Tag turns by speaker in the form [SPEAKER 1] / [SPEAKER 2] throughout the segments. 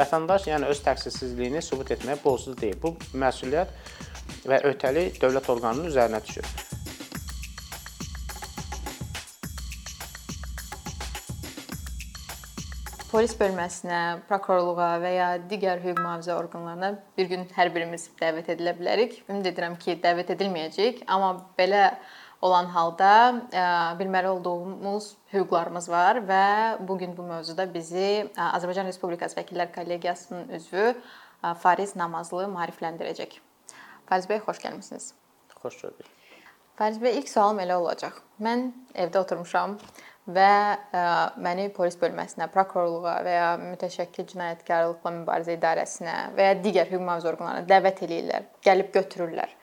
[SPEAKER 1] Vətəndaş yəni öz təqsirsizliyini sübut etməyə borclu deyil. Bu məsuliyyət və öhdəlik dövlət orqanının üzərinə düşür.
[SPEAKER 2] Polis bölməsinə, prokurorluğa və ya digər hüquq mühafizə orqanlarına bir gün hər birimiz dəvət edilə bilərik. Ümid edirəm ki, dəvət edilməyəcəyik, amma belə olan halda ə, bilməli olduğumuz hüquqlarımız var və bu gün bu mövzuda bizi Azərbaycan Respublikası Vəkillər Kollegiyasının üzvü Fariz Namazlı maarifləndirəcək. Fariz bəy, xoş gəlmisiniz.
[SPEAKER 1] Xoş gördük.
[SPEAKER 2] Fariz bəy, ilk sualım elə olacaq. Mən evdə oturmuşam və məni polis bölməsinə, prokurorluğa və ya mütəşəkkil cinayətkarlıqla mübarizə idarəsinə və ya digər hüquq mühafizə orqanlarına dəvət eləyirlər, gəlib götürürlər.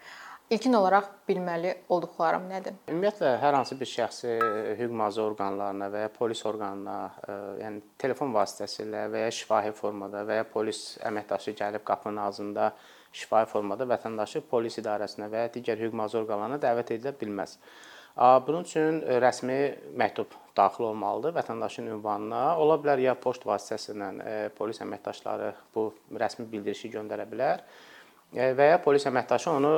[SPEAKER 2] İlkin olaraq bilməli olduqlarım nədir?
[SPEAKER 1] Ümumiyyətlə hər hansı bir şəxsi hüquq mühafizə orqanlarına və ya polis orqanına, ə, yəni telefon vasitəsilə və ya şifahi formada və ya polis əməkdaşı gəlib qapının ağzında şifahi formada vətəndaşı polis idarəsinə və ya digər hüquq mühafizə orqanlarına dəvət edilə bilməz. Bunun üçün e, rəsmi məktub daxil olmalıdır vətəndaşın ünvanına. Ola bilər ya poçt vasitəsilə e, polis əməkdaşları bu rəsmi bildirişi göndərə bilər e, və ya polis əməkdaşı onu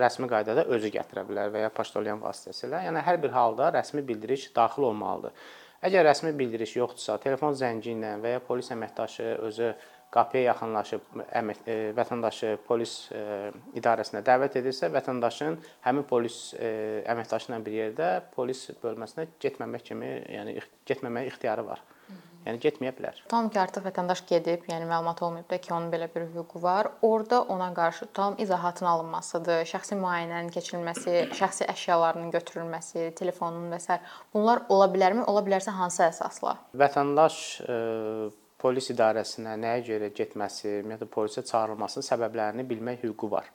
[SPEAKER 1] rəsmi qaydada özü gətirə bilər və ya poçtalyon vasitəsilə. Yəni hər bir halda rəsmi bildiriş daxil olmalıdır. Əgər rəsmi bildiriş yoxdursa, telefon zəngi ilə və ya polis əməkdaşı özü qapıya yaxınlaşıb əmək e, vətəndaşı polis e, idarəsinə dəvət edirsə, vətəndaşın həmin polis e, əməkdaşı ilə bir yerdə polis bölməsinə getməmək kimi, yəni getməməyə ixtiyarı var. Yəni getməyə bilər.
[SPEAKER 2] Tam ki artıq vətəndaş gedib, yəni məlumat olmayıb da ki, onun belə bir hüququ var. Orda ona qarşı tam izahatın alınmasıdır, şəxsi müayinənin keçirilməsi, şəxsi əşyalarının götürülməsi, telefonun və s. bunlar ola bilərmi? Ola bilərsə hansı əsasla?
[SPEAKER 1] Vətəndaş e, polis idarəsinə nəyə görə getməsi, ümumiyyətlə polisə çağırılmasının səbəblərini bilmək hüququ var.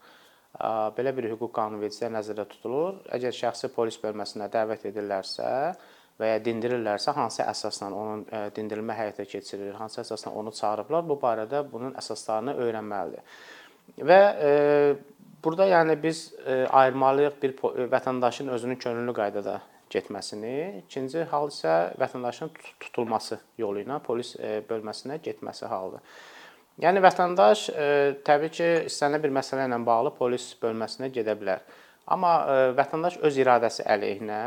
[SPEAKER 1] Belə bir hüquq qanunvericiliyə nəzərdə tutulur. Əgər şəxsi polis bölməsinə dəvət edirlərsə və ya dindirirlərsə, hansı əsasla onun dindirilmə həyata keçirilir, hansı əsasla onu çağırıblar, bu barədə bunun əsaslarını öyrənməlidir. Və e, burada yəni biz e, ayırmalıyıq bir vətəndaşın özünün könüllü qaydada getməsini, ikinci hal isə vətəndaşın tutulması yolu ilə polis e, bölməsinə getməsi halıdır. Yəni vətəndaş e, təbii ki, istənilən bir məsələ ilə bağlı polis bölməsinə gedə bilər. Amma e, vətəndaş öz iradəsi əleyhinə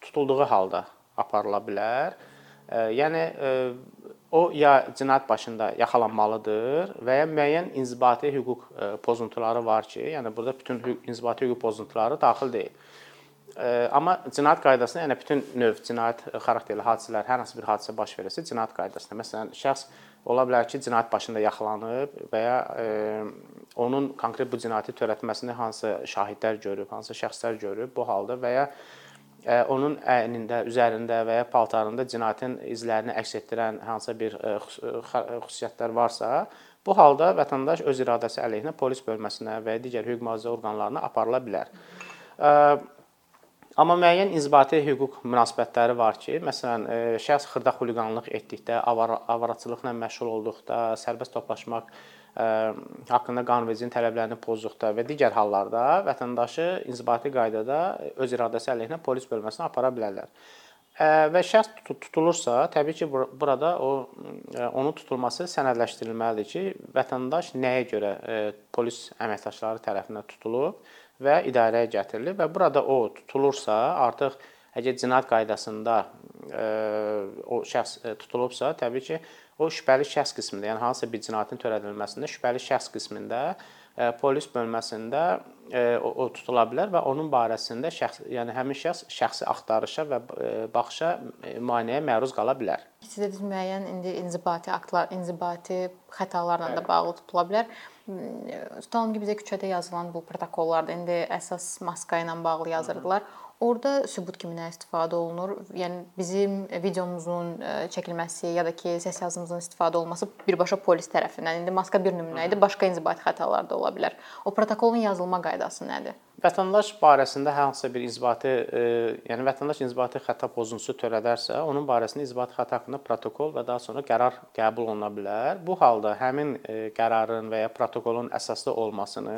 [SPEAKER 1] tutulduğu halda aparıla bilər. Yəni o ya cinayət başında yaxalanmalıdır və ya müəyyən inzibati hüquq pozuntuları var ki, yəni burada bütün inzibati hüquq pozuntuları daxil deyil. Amma cinayət qaydasında, yəni bütün növ cinayət xarakterli hadisələr, hər hansı bir hadisə baş verirsə, cinayət qaydasında, məsələn, şəxs ola bilər ki, cinayət başında yaxalanıb və ya onun konkret bu cinayəti törətməsini hansı şahidlər görüb, hansı şəxslər görüb, bu halda və ya onun əynində, üzərində və ya paltarında cinayətin izlərini əks etdirən hansısa bir xüsusiyyətlər varsa, bu halda vətəndaş öz iradəsi əleyhinə polis bölməsinə və digər hüquq mühafizə orqanlarına aparıla bilər. Amma müəyyən inzibati hüquq münasibətləri var ki, məsələn, şəxs xırda xuliqanlıq etdikdə, avar avaraçılıqla məşğul olduqda, sərbəst toplaşmaq haqqında qanunvericiliyin tələblərini pozduqda və digər hallarda vətəndaşı inzibati qaydada öz iradəsi əleyhinə polis bölməsinə apara bilərlər. E, və şəxs tutulursa, təbii ki, burada o onun tutulması sənədləşdirilməlidir ki, vətəndaş nəyə görə polis əməkdaşları tərəfindən tutulub və idarəyə gətirilib və burada o tutulursa, artıq əgər cinayət qaydasında e, o şəxs tutulubsa, təbii ki, o şübhəli şəxs qismində, yəni hansısa bir cinayətin törədilməsində şübhəli şəxs qismində polis bölməsində o, o tutula bilər və onun barəsində şəxs, yəni həmin şəxs şəxsi axtarışa və baxışa müayinəyə məruz qala bilər.
[SPEAKER 2] Siz dediniz müəyyən indi inzibati aktlar, inzibati xətalarla da bağlı tutula bilər. Tutalım ki, bizə küçədə yazılan bu protokollarda indi əsas maska ilə bağlı yazırdılar. Hı -hı. Orda sübut kimi nə istifadə olunur? Yəni bizim videomuzun e, çəkilməsi ya da ki, səs yazımızın istifadə olunması birbaşa polis tərəfindən. İndi maska bir nümunə idi, başqa inzibati xətalar da ola bilər. O protokolun yazılma qaydası nədir?
[SPEAKER 1] Vətəndaş barəsində hər hansısa bir inzibati, e, yəni vətəndaş inzibati xəta pozuntusu törədərsə, onun barəsində inzibati xəta haqqında protokol və daha sonra qərar qəbul oluna bilər. Bu halda həmin e, qərarın və ya protokolun əsaslı olmasını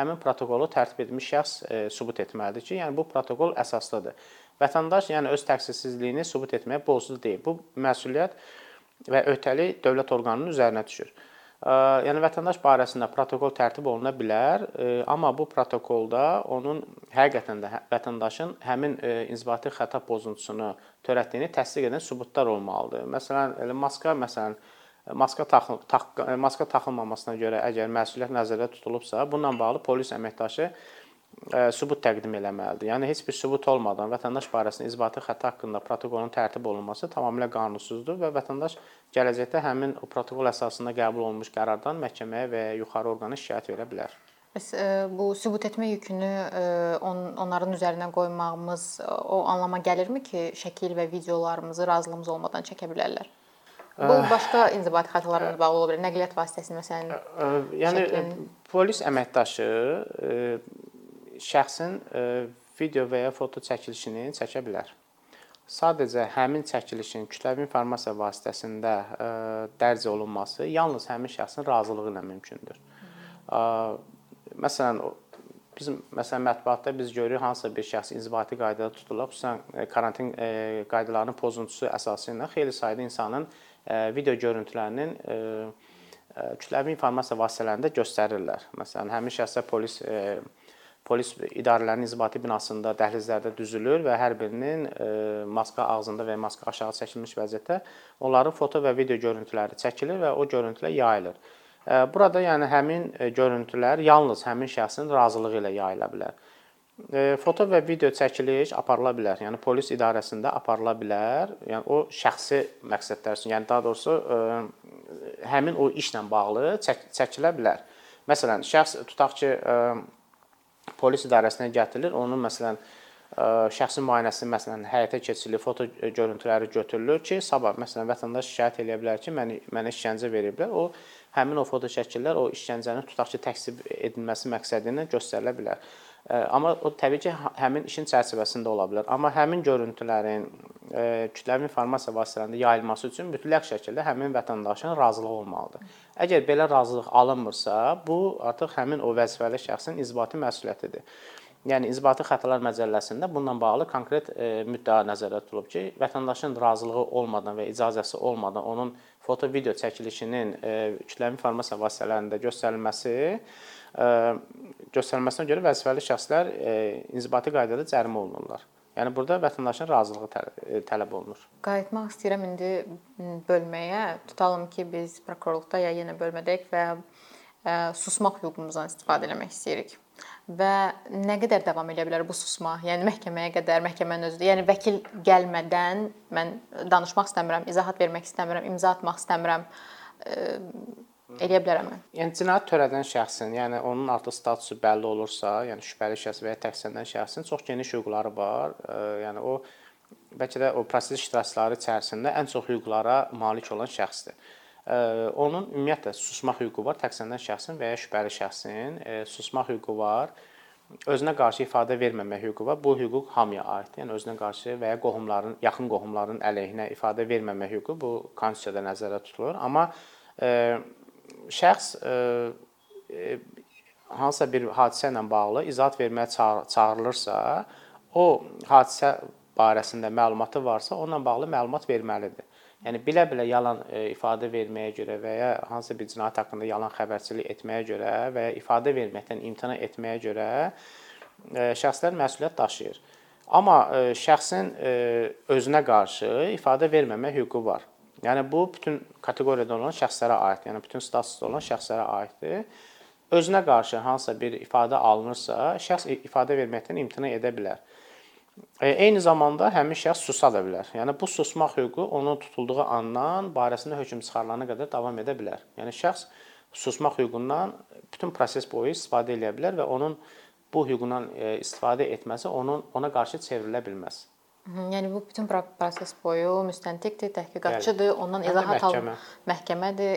[SPEAKER 1] həmin protokolu tərtib etmiş şəxs e, sübut etməlidir ki, yəni bu protokol əsaslıdır. Vətəndaş yəni öz təqsirsizliyini sübut etməyə borclu deyil. Bu məsuliyyət və öhdəlik dövlət orqanının üzərinə düşür. Yəni vətəndaş barəsində protokol tərtib oluna bilər, amma bu protokolda onun həqiqətən də hə, vətəndaşın həmin inzibati xəta pozuntusunu törətdiyini təsdiq edən sübutlar olmalıdır. Məsələn, elə maska məsələn maska taxıl tax, maska taxılmamasına görə əgər məsuliyyət nəzərdə tutulubsa, bununla bağlı polis əməkdaşı sübut təqdim eləməlidir. Yəni heç bir sübut olmadan vətəndaş barəsində inzibati xəta haqqında protokolun tərtib olunması tamamilə qanunsuzdur və vətəndaş gələcəkdə həmin o protokol əsasında qəbul olunmuş qərardan məhkəməyə və ya yuxarı orqana şikayət verə bilər.
[SPEAKER 2] Bəs bu sübut etmə yükünü on, onların üzərinə qoymağımız o anlama gəlirmi ki, şəkil və videolarımızı razılığımız olmadan çəkə bilərlər? Bu başqa inzibati xətalarla bağlı ola bilər. Nəqliyyat vasitəsinin məsələn,
[SPEAKER 1] yəni şəklin... polis əməkdaşı şəxsin e, video və ya foto çəkilişini çəkə bilər. Sadəcə həmin çəkilişin kütləvi informasiya vasitəsində e, dərc olunması yalnız həmin şəxsin razılığı ilə mümkündür. Məsələn, biz məsələn mətbuatda biz görürük hansısa bir şəxs inzibati qaydada tutulub, xüsusən e, karantin qaydalarının pozuntusu əsası ilə xeyli sayda insanın video görüntülərinin kütləvi informasiya vasitələrində göstərirlər. Məsələn, həmin şəxsə polis polis idarələrinin inzibati binasında dəhlizlərdə düzülür və hər birinin e, maska ağzında və maska aşağı çəkilmiş vəziyyətdə onların foto və video görüntüləri çəkilir və o görüntülər yayılır. E, burada yəni həmin e, görüntülər yalnız həmin şəxsin razılığı ilə yayıla bilər. Foto və video çəkiliş aparıla bilər. Yəni polis idarəsində aparıla bilər. Yəni o şəxsi məqsədlər üçün, yəni daha doğrusu həmin o işlə bağlı çək çəkilə bilər. Məsələn, şəxs tutaq ki, polis idarəsinə gətirilir. Onun məsələn şəxsi müayinəsi məsələn həyata keçirilir, foto görüntüləri götürülür ki, sabah məsələn vətəndaş şikayət edə bilər ki, məni mənə işgəncə veriblər. O həmin o foto şəkillər o işgəncənin tutaq ki, təksib edilməsi məqsədi ilə göstərilə bilər. Amma o təbii ki, həmin işin çərçivəsində ola bilər. Amma həmin görüntülərin kütləvi informasiya vasitələrində yayılması üçün mütləq şəkildə həmin vətəndaşın razılığı olmalıdır. Əgər belə razılıq alınmırsa, bu artıq həmin o vəzifəli şəxsin inzibati məsuliyyətidir. Yəni inzibati xətalar məcəlləsində bununla bağlı konkret müddəa nəzərdə tutulub ki, vətəndaşın razılığı olmadan və icazəsi olmadan onun foto video çəkilişinin kütləvi informasiya vasitələrində göstərilməsi göstərilməsinə görə vəzifəli şəxslər inzibati qaydada cərimə olunurlar. Yəni burada vətəndaşın razılığı tələb olunur.
[SPEAKER 2] Qayıtmaq istəyirəm indi bölməyə. Tutalım ki, biz prokurorluqda ya yenə bölmədəyik və susmaq hüququmuzdan istifadə etmək istəyirik. Və nə qədər davam edə bilər bu susma? Yəni məhkəməyə qədər, məhkəmənin özü. Yəni vəkil gəlmədən mən danışmaq istəmirəm, izahat vermək istəmirəm, imza atmaq istəmirəm eləyə bilərəmmi?
[SPEAKER 1] Yəni cinayət törədən şəxsin, yəni onun artıq statusu bəlli olursa, yəni şübhəli şəxs və ya təqsirlənən şəxsin çox geniş hüquqları var. Yəni o bəlkə də o proses iştirakçıları içərisində ən çox hüquqlara malik olan şəxsdir. Onun ümumiyyətlə susmaq hüququ var təqsirlənən şəxsin və ya şübhəli şəxsin susmaq hüququ var. Özünə qarşı ifadə verməmə hüququ var. Bu hüquq hamıya aiddir. Yəni özünə qarşı və ya qohumların, yaxın qohumların əleyhinə ifadə verməmə hüququ bu konstitusiyada nəzərdə tutulur. Amma şəxs e, e, hansısa bir hadisə ilə bağlı izahat verməyə çağırılırsa, o hadisə barəsində məlumatı varsa, onunla bağlı məlumat verməlidir. Yəni bilə-bilə yalan e, ifadə verməyə görə və ya hansısa bir cinayət haqqında yalan xəbərçilik etməyə görə və ya ifadə verməkdən imtina etməyə görə şəxslər məsuliyyət daşıyır. Amma şəxsin özünə qarşı ifadə verməmə hüququ var. Yəni bu bütün kateqoriyada olan şəxslərə aiddir. Yəni bütün statusda olan şəxslərə aiddir. Özünə qarşı hansısa bir ifadə alınırsa, şəxs ifadə verməkdən imtina edə bilər. E, eyni zamanda həmin şəxs susa da bilər. Yəni bu susmaq hüququ onun tutulduğu andan barəsində hökm çıxarılana qədər davam edə bilər. Yəni şəxs susmaq hüququndan bütün proses boyu istifadə edə bilər və onun bu hüququndan e, istifadə etməsi onun ona qarşı çevrilə bilməz.
[SPEAKER 2] Yəni bu bütün proses boyu müstəntiqdir, təhqiqatçıdır, ondan izahat al məhkəmədir.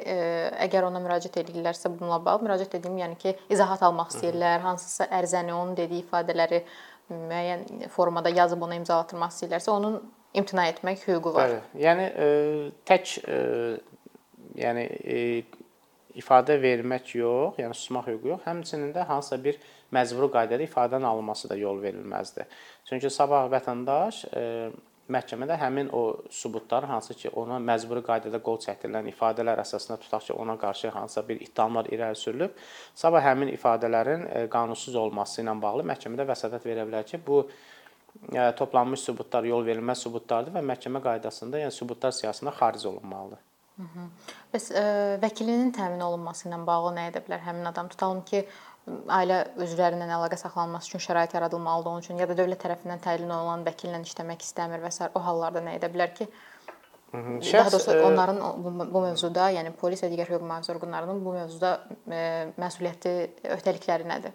[SPEAKER 2] Əgər ona müraciət edirlərsə bununla bağlı müraciət edeyim, yəni ki, izahat almaq istəyirlər, hansısa ərizəni, onun dediyi ifadələri müəyyən formada yazıb ona imzalatdırmaq istəyirlərsə, onun imtina etmək hüququ var.
[SPEAKER 1] Bəli. Yəni ə, tək ə, yəni ə, ifadə vermək yox, yəni susmaq hüququ yox, həmçinin də hansısa bir məcburi qaydada ifadənin alınması da yol verilməzdir. Çünki sabah vətəndaş e, məhkəmədə həmin o sübutlar hansı ki, ona məcburi qaydada qol çəkdirilən ifadələr əsasında tutaq ki, ona qarşı hansısa bir ittihamlar irəli sürülüb, sabah həmin ifadələrin qanunsuz olması ilə bağlı məhkəmədə vəsatət verə bilər ki, bu toplanmış sübutlar yol verilməz sübutlardır və məhkəmə qaydasında, yəni sübutlar siyahısından xaric olunmalıdır.
[SPEAKER 2] Hı -hı. Bəs ə, vəkilinin təmin olunması ilə bağlı nə edə bilər həmin adam? Tutalım ki, ailə üzvləri ilə əlaqə saxlanması üçün şərait yaradılmalıdır onun üçün ya da dövlət tərəfindən təyin olunan vəkillə işləmək istəmir və s. o hallarda nə edə bilər ki? Şəxs, Daha doğrusu onların bu, bu mövzuda, yəni polis və digər hüquq mühafizə orqanlarının bu mövzuda e, məsuliyyəti, öhdəlikləri nədir?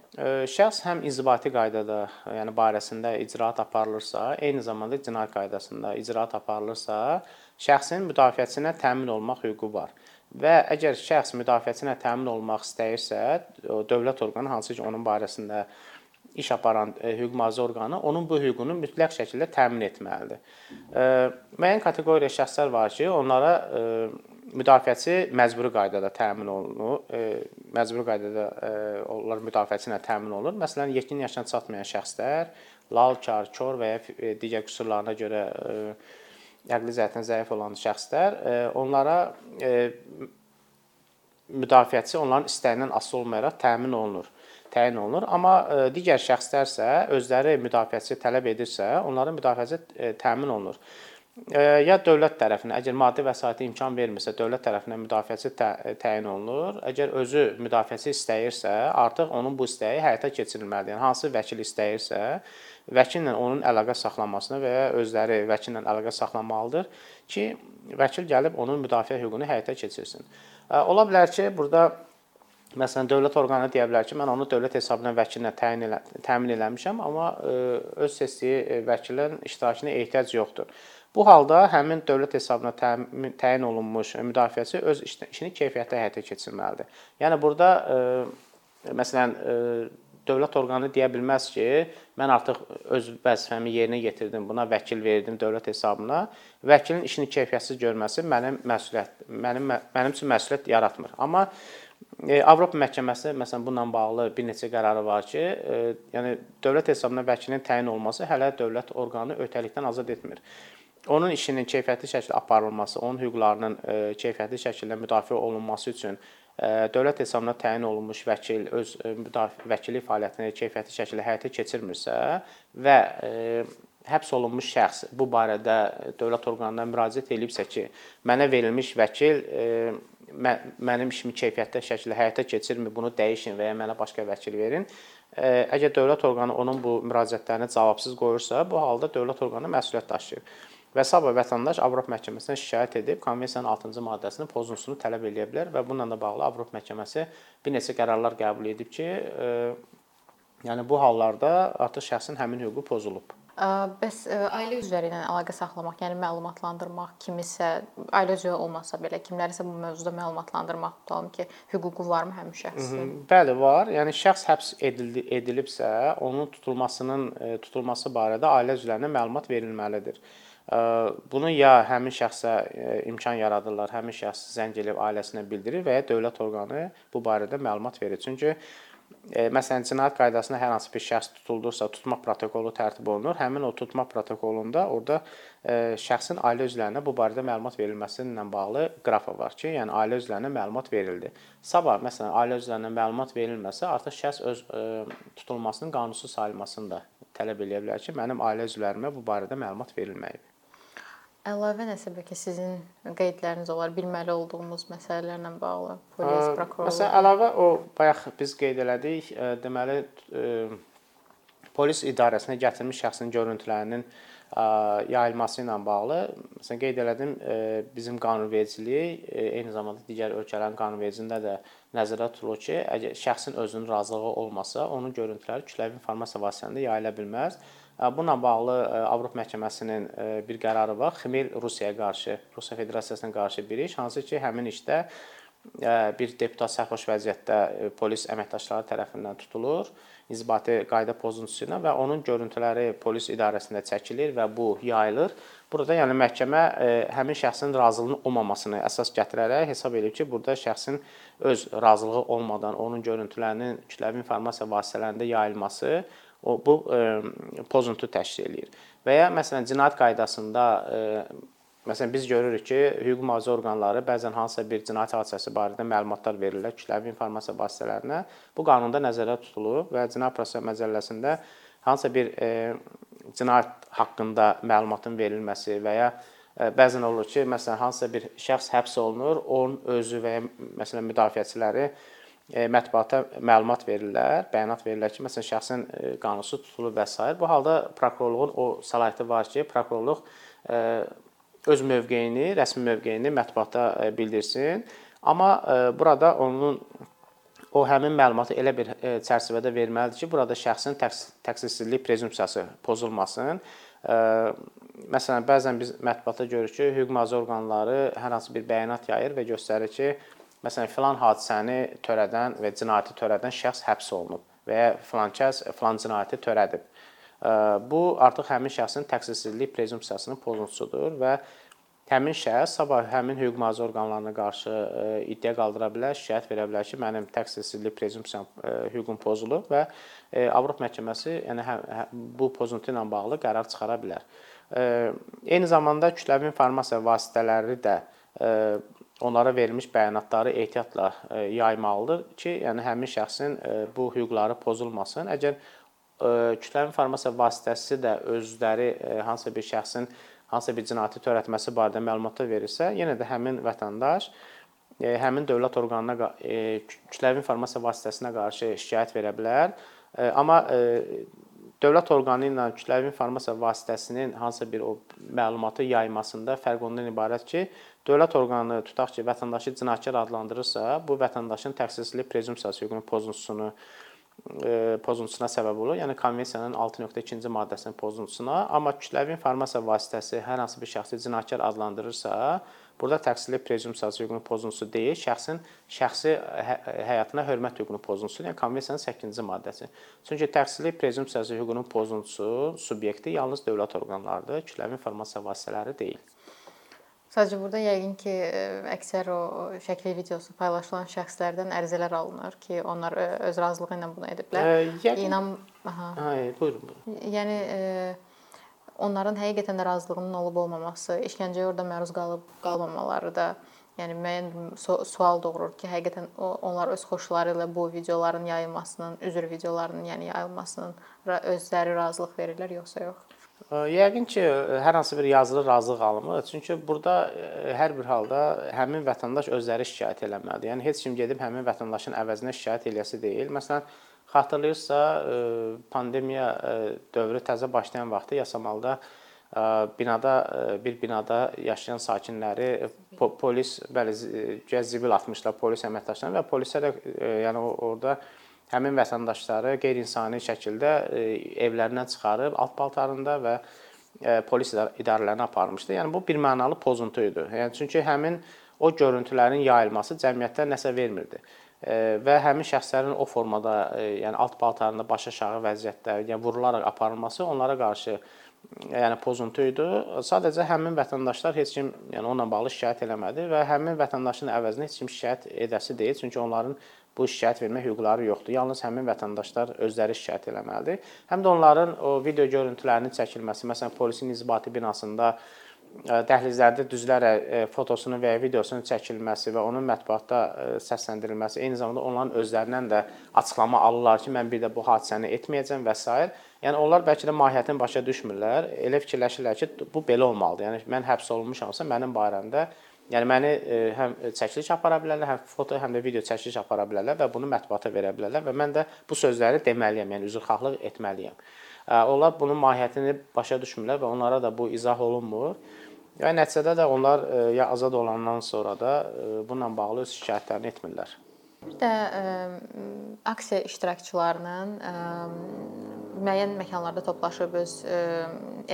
[SPEAKER 1] Şəxs həm inzibati qaydada, yəni barəsində icraat aparılırsa, eyni zamanda cinayət qaydasında icraat aparılırsa, şəxsin müdafiəçisinə təmin olmaq hüququ var. Və əgər şəxs müdafiəçisinə təmin olmaq istəyirsə, dövlət orqanı hansı ki, onun barəsində iş aparan e, hüquq mühafizə orqanı onun bu hüququnu mütləq şəkildə təmin etməlidir. E, müəyyən kateqoriya şəxslər var ki, onlara e, müdafiəçi məcburi qaydada təmin olunur. Məcburi qaydada onlar müdafiəçi ilə təmin olunur. Məsələn, 7 yaşına çatmayan şəxslər, lal, kar, kor və ya digər qüsurlarına görə əqli cəhətdən zəif olan şəxslər, e, onlara e, müdafiəçi onların istəyindən asılı olmayaraq təmin olunur təyin olunur. Amma e, digər şəxslərsə özləri müdafiəçi tələb edirsə, onların müdafiəçi təmin olunur. Ya dövlət tərəfindən, əgər maddi vəsaiti imkan vermirsə, dövlət tərəfindən müdafiəçi tə təyin olunur. Əgər özü müdafiəçi istəyirsə, artıq onun bu istəyi həyata keçirilməlidir. Yəni hansı vəkil istəyirsə, vəkillə onun əlaqə saxlanmasına və ya özləri vəkillə əlaqə saxlamalıdır ki, vəkil gəlib onun müdafiə hüququnu həyata keçirsin. Ola bilər ki, burada Məsələn, dövlət orqanı deyə bilər ki, mən onu dövlət hesabına vəkillə təyin elə, təmin eləmişəm, amma öz seçdiyi vəkilin iştirakına ehtiyac yoxdur. Bu halda həmin dövlət hesabına təyin olunmuş müdafiəçi öz işini keyfiyyətli həyata keçirməlidir. Yəni burada məsələn dövlət orqanı deyə bilməz ki, mən artıq öz vəzifəmi yerinə yetirdim, buna vəkil verdim dövlət hesabına. Vəkilin işini keyfiyyətsiz görməsi mənim məsuliyyət mənim mənim üçün məsuliyyət yaratmır. Amma e, Avropa məhkəməsi məsələn bununla bağlı bir neçə qərarı var ki, e, yəni dövlət hesabına vəkilin təyin olması hələ dövlət orqanı öhdəlikdən azad etmir onun işinin keyfiyyətli şəkildə aparılması, onun hüquqlarının e, keyfiyyətli şəkildə müdafiə olunması üçün dövlət hesabına təyin olunmuş vəkil öz e, müdafiə vəkillik fəaliyyətini keyfiyyətli şəkildə həyata keçirmirsə və e, həbs olunmuş şəxs bu barədə dövlət orqanlarına müraciət edibsə ki, mənə verilmiş vəkil e, mənim işimi keyfiyyətli şəkildə həyata keçirmir, bunu dəyişin və ya mənə başqa vəkil verin. Əgər dövlət orqanı onun bu müraciətlərini cavabsız qoyursa, bu halda dövlət orqanı məsuliyyət daşıyır. Və sabah vətəndaş Avropa məhkəməsinə şikayət edib konvensiyanın 6-cı maddəsinin pozuntusunu tələb edə bilər və bununla da bağlı Avropa məhkəməsi bir neçə qərarlar qəbul edib ki, e, yəni bu hallarda artıq şəxsin həmin hüququ pozulub.
[SPEAKER 2] Bəs ailə üzvləri ilə əlaqə saxlamaq, yəni məlumatlandırmaq kimisə, ailə üzvü olmasa belə kimlərisə bu mövzuda məlumatlandırmaq tutalım ki, hüququ varmı həmin şəxsin?
[SPEAKER 1] Bəli, var. Yəni şəxs həbs edildi, edilibsə, onun tutulmasının e, tutulması barədə ailə üzvlərinə məlumat verilməlidir. Bunu ya həmin şəxsə imkan yaradırlar, həmin şəxs zəng edib ailəsinə bildirir və ya dövlət orqanı bu barədə məlumat verir. Çünki məsələn cinayət qaydasında hər hansı bir şəxs tutuldursa, tutma protokolu tərtib olunur. Həmin o tutma protokolunda orada şəxsin ailə üzvlərinə bu barədə məlumat verilməsi ilə bağlı qrafa var ki, yəni ailə üzvlərinə məlumat verildi. Sabah məsələn ailə üzvlərinə məlumat verilməsə, artıq şəxs öz tutulmasının qanunsuz sayılmasını da tələb edə bilər ki, mənim ailə üzvlərimə bu barədə məlumat verilməyib.
[SPEAKER 2] Əlavə nəsə bəlkə sizin qeydləriniz olar, bilməli olduğumuz məsələlərlə bağlı, polis, prokurorluq.
[SPEAKER 1] Məsələn, əlavə o bayaq biz qeyd elədik, deməli polis idarəsinə gətirilmiş şəxsin görüntülərinin yayılması ilə bağlı, məsələn qeyd elədim, bizim qanunvericilik eyni zamanda digər ölkələrin qanunvericiliyində də nəzərdə tutulur ki, əgər şəxsin özünün razılığı olmasa, onun görüntüləri kütləvi informasiya vasitəsində yayıla bilməz. Bununla bağlı Avropa məhkəməsinin bir qərarı var. Xmel Rusiyaya qarşı, Rusiya Federasiyasına qarşı bir iş, hansı ki, həmin işdə bir deputat sərxoş vəziyyətdə polis əməkdaşları tərəfindən tutulur inzibati qayda pozuntusu ilə və onun görüntüləri polis idarəsində çəkilir və bu yayılır. Burada yəni məhkəmə həmin şəxsin razılığının olmamasını əsas gətirərək hesab edib ki, burada şəxsin öz razılığı olmadan onun görüntülərinin kütləvi informasiya vasitələrində yayılması o bu ə, pozuntu təşkil eləyir. Və ya məsələn cinayət qaydasında ə, məsələn biz görürük ki, hüquq mühafizə orqanları bəzən hansısa bir cinayət hadisəsi barədə məlumatlar verirlər kütləvi informasiya vasitələrinə. Bu qanunda nəzərdə tutulub və Cinayət Prosesi Məcəlləsində hansısa bir ə, cinayət haqqında məlumatın verilməsi və ya bəzən olur ki, məsələn hansısa bir şəxs həbs olunur, onun özü və ya məsələn müdafiəçiləri E, mətbuata məlumat verirlər, bəyanat verirlər ki, məsələn şəxsin e, qanunsuz tutulub və s. Bu halda prokurorluğun o səlahiyyəti var ki, prokurorluq e, öz mövqeyini, rəsmi mövqeyini mətbuata bildirsin. Amma burada onun o həmin məlumatı elə bir çərçivədə verməlidir ki, burada şəxsin təqsirsizlik prezumpsiyası pozulmasın. Məsələn, bəzən biz mətbuatda görürük ki, hüquq mühafizə orqanları hər hansı bir bəyanat yayır və göstərir ki, Məsələn, filan hadisəni törədən və cinayəti törədən şəxs həbs olunub və ya filan kəs filan cinayəti törədib. Bu artıq həmin şəxsin təqsirsizlik prezumpsiyasının pozuntusudur və həmin şəxs sabah həmin hüquq mühafizə orqanlarına qarşı iddia qaldıra bilər, şikayət verə bilər ki, mənim təqsirsizlik prezumpsiyam hüququm pozulub və Avropa məhkəməsi yəni hə, hə, bu pozuntu ilə bağlı qərar çıxara bilər. Eyni zamanda kütləvi informasiya vasitələri də onlara verilmiş bəyanatları ehtiyatla yaymalıdır ki, yəni həmin şəxsin bu hüquqları pozulmasın. Əgər kütləvi informasiya vasitəsi də özləri hansısa bir şəxsin hansısa bir cinayəti törətməsi barədə məlumatlar verirsə, yenə də həmin vətəndaş həmin dövlət orqanına kütləvi informasiya vasitəsinə qarşı şikayət verə bilər. Amma dövlət orqanı ilə kütləvi informasiya vasitəsinin hansısa bir o məlumatı yaymasında fərq ondan ibarət ki, dövlət orqanı tutaq ki, vətəndaşı cinayətkar adlandırırsa, bu vətəndaşın təqsirsizlik prezumpsiyası hüququnun pozuntusunu pozuntusuna səbəb olur. Yəni konvensiyanın 6.2-ci maddəsinin pozuntusuna, amma kütləvi informasiya vasitəsi hər hansı bir şəxsi cinayətkar adlandırırsa, burada təqsirsizlik prezumpsiyası hüququnun pozuntusu deyil, şəxsin şəxsi hə həyatına hörmət hüququnun pozuntusu, yəni konvensiyanın 8-ci maddəsi. Çünki təqsirsizlik prezumpsiyası hüququnun pozuntusu subyekti yalnız dövlət orqanlarıdır, kütləvi informasiya vasitələri deyil.
[SPEAKER 2] Sadəcə burada yəqin ki, əksər o şəkli videosu paylaşılan şəxslərdən ərizələr alınır ki, onlar öz razılığı ilə bunu ediblər.
[SPEAKER 1] Yəqin... İnan, aha. Hə, buyurun, buyurun.
[SPEAKER 2] Yəni onların həqiqətən də razılığının olub olmaması, işgəncəyə orada məruz qalıb qalmamaları da yəni müəyyən sual doğurur ki, həqiqətən onlar öz xoşları ilə bu videoların yayılmasının, üzr videolarının yəni yayılmasının özləri razılıq verirlər yoxsa yox?
[SPEAKER 1] Yəqin ki, hər hansı bir yazılı razılıq alınmır. Çünki burada hər bir halda həmin vətəndaş özləri şikayət eləməlidir. Yəni heç kim gedib həmin vətəndaşın əvəzinə şikayət eləsi deyil. Məsələn, xatırlayırsa, pandemiya dövrü təzə başlayan vaxtı Yasamalda binada bir binada yaşayan sakinləri polis bəli zibil atmışlar polis əməkdaşlarına və polislər də yəni orada həmin vətəndaşları qeyri-insani şəkildə e, evlərindən çıxarıb alt paltarında və e, polis idarələrinə aparmışdı. Yəni bu birmənalı pozuntu idi. Yəni çünki həmin o görüntülərin yayılması cəmiyyətdə nəsə vermirdi. E, və həmin şəxslərin o formada, yəni alt paltarında baş aşağı vəziyyətdə, yəni vurularaq aparılması onlara qarşı yəni pozuntu idi. Sadəcə həmin vətəndaşlar heç kim yəni onunla bağlı şikayət eləmədi və həmin vətəndaşın əvəzinə heç kim şikayət edəsi deyil, çünki onların bu şikayət vermə hüquqları yoxdur. Yalnız həmin vətəndaşlar özləri şikayət etməlidir. Həm də onların o video görüntülərinin çəkilməsi, məsələn, polisin inzibati binasında e, dəhlizlərdə düzlərək e, fotosunun və ya videosunun çəkilməsi və onun mətbuatda e, səsləndirilməsi, eyni zamanda onların özlərindən də açıqlama alırlar ki, mən bir də bu hadisəni etməyəcəm və s. Yəni onlar bəlkə də mahiyyətini başa düşmürlər. Elə fikirləşirlər ki, bu belə olmalıdır. Yəni mən həbs olunmuşamsa mənim barəmdə Yəni məni e, həm çəkiliş apara bilərlər, həm foto, həm də video çəkiliş apara bilərlər və bunu mətbuata verə bilərlər və mən də bu sözləri deməliyəm, yəni üzrxahlıq etməliyəm. Onlar bunun mahiyyətini başa düşmürlər və onlara da bu izah olunmur. Yəni nəticədə də onlar e, ya azad olandan sonra da e, bununla bağlı öz şikayətlərini etmirlər.
[SPEAKER 2] Bir də ə, aksiya iştirakçılarının ə, müəyyən məkanlarda toplaşıb öz ə,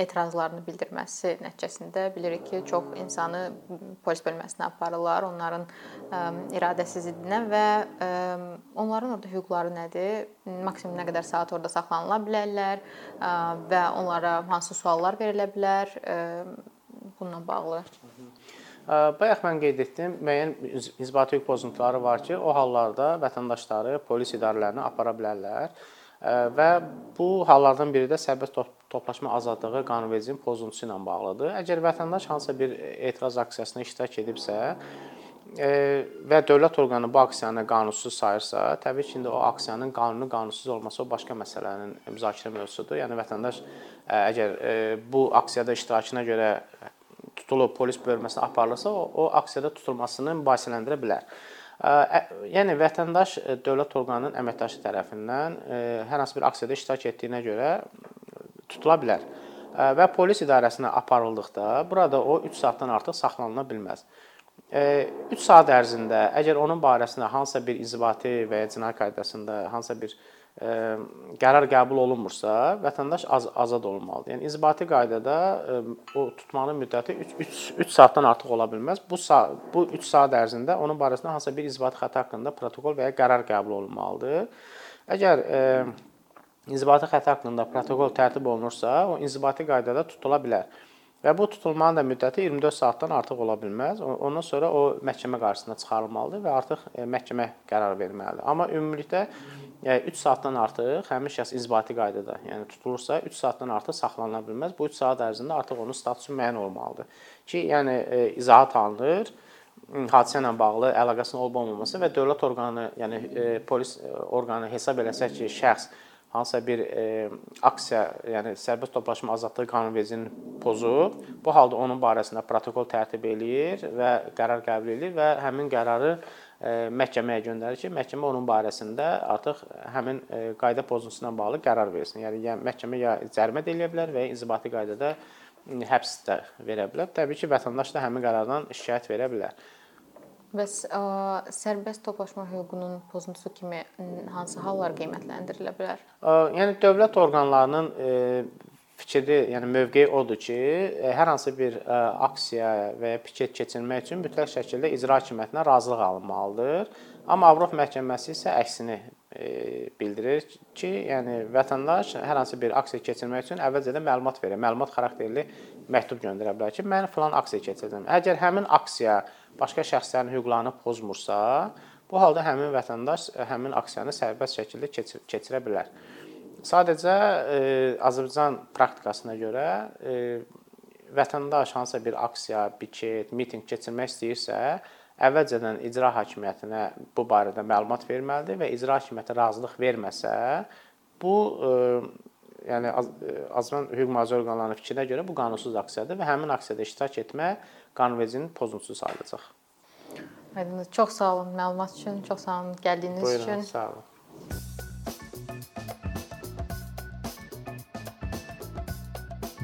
[SPEAKER 2] etirazlarını bildirməsi nəticəsində bilirik ki, çox insanı polis bölməsinə aparırlar, onların ə, iradəsizliyinə və ə, onların orada hüquqları nədir? Maksimum nə qədər saat orada saxlanıla bilərlər ə, və onlara hansı suallar verilə bilər? Ə, bununla bağlı. Hı -hı.
[SPEAKER 1] Bayaq mən qeyd etdim, müəyyən inzibati hüquq pozuntuları var ki, o hallarda vətəndaşları polis idarələrinə apara bilərlər. və bu hallardan biri də sərbəst toplaşma azadlığı qanunvericiliyinin pozuntusu ilə bağlıdır. Əgər vətəndaş hansısa bir etiraz aksiyasına iştirak edibsə və dövlət orqanı bu aksiyanı qanunsuz sayırsa, təbii ki, indi o aksiyanın qanuni qanunsuz olması o başqa məsələnin müzakirə mövzusudur. Yəni vətəndaş əgər bu aksiyada iştirakına görə tutulub polis bölməsinə aparılırsa, o, o aksiyada tutulmasını mübahisələndirə bilər. Yəni vətəndaş dövlət orqanının əməkdaşı tərəfindən hər hansı bir aksiyada iştirak etdiyinə görə tutula bilər və polis idarəsinə aparıldıqda burada o 3 saatdan artıq saxlanıla bilməz. 3 saat ərzində əgər onun barəsində hansısa bir inzibati və ya cinayət qaydasında hansısa bir qərar qəbul olunmursa, vətəndaş az azad olunmalıdır. Yəni inzibati qaydada o tutmanın müddəti 3 3 3 saatdan artıq ola bilməz. Bu saat, bu 3 saat ərzində onun barəsində hansısa bir inzibati xəta haqqında protokol və ya qərar qəbul olunmalıdır. Əgər e, inzibati xəta haqqında protokol tərtib olunursa, o inzibati qaydada tutula bilər. Və bu tutulmanın da müddəti 24 saatdan artıq ola bilməz. Ondan sonra o məhkəmə qarşısına çıxarılmalıdır və artıq məhkəmə qərar verməlidir. Amma ümumilikdə 3 e, saatdan artıq həmin şəxs inzibati qaydada, yəni tutulursa 3 saatdan artıq saxlanıla bilməz. Bu 3 saat ərzində artıq onun statusu müəyyən olmalıdır ki, yəni e, izahat alınır hadisə ilə bağlı əlaqəsinin olub-olmaması və dövlət orqanı, yəni polis orqanı hesab eləsə ki, şəxs hansısa bir e, aksiya, yəni sərbəst toplaşma azadlığı qanunvericiliyini pozub, bu halda onun barəsində protokol tərtib eləyir və qərar qəbul edir və həmin qərarı e, məhkəməyə göndərir ki, məhkəmə onun barəsində artıq həmin e, qayda pozuntusuna bağlı qərar versin. Yəni ya məhkəmə ya cərimə də eləyə bilər və ya inzibati qaydada həbs də verə bilər. Təbii ki, vətəndaş da həmin qərardan şikayət verə bilər.
[SPEAKER 2] Bəs ə, sərbəst toplaşma hüququnun pozuntusu kimi hansı hallar qiymətləndirilə bilər?
[SPEAKER 1] Ə, yəni dövlət orqanlarının e, fikri, yəni mövqeyi odur ki, e, hər hansı bir ə, aksiya və ya piket keçirilmək üçün mütləq şəkildə icra hakimiyyətindən razılıq alınmalıdır. Amma Avropa məhkəməsi isə əksini e, bildirir ki, yəni vətəndaş hər hansı bir aksiya keçirmək üçün əvvəlcədən məlumat verir. Məlumat xarakterli məktub göndərə bilər ki, mən filan aksiya keçirdim. Əgər həmin aksiya başqa şəxslərin hüquqlarını pozmursa, bu halda həmin vətəndaş e, həmin aksiyanı sərbəst şəkildə keçir keçirə bilər. Sadəcə e, Azərbaycan praktikasına görə e, vətəndaş hansısa bir aksiya, piket, mitinq keçirmək istəyirsə, əvvəlcədən icra hakimiyyətinə bu barədə məlumat verməlidir və icra hakimiyyəti razılıq verməsə, bu e, yəni e, Azərbaycan hüquq mühafizə orqanlarının fikrinə görə bu qanunsuz aksiyadır və həmin aksiyada iştirak etmək qanunvericinin pozuntusu sayılacaq.
[SPEAKER 2] Aydındır. Çox sağ olun məlumat üçün, çox sağ olun gəldiyiniz
[SPEAKER 1] Buyurun,
[SPEAKER 2] üçün.
[SPEAKER 1] Sağ olun.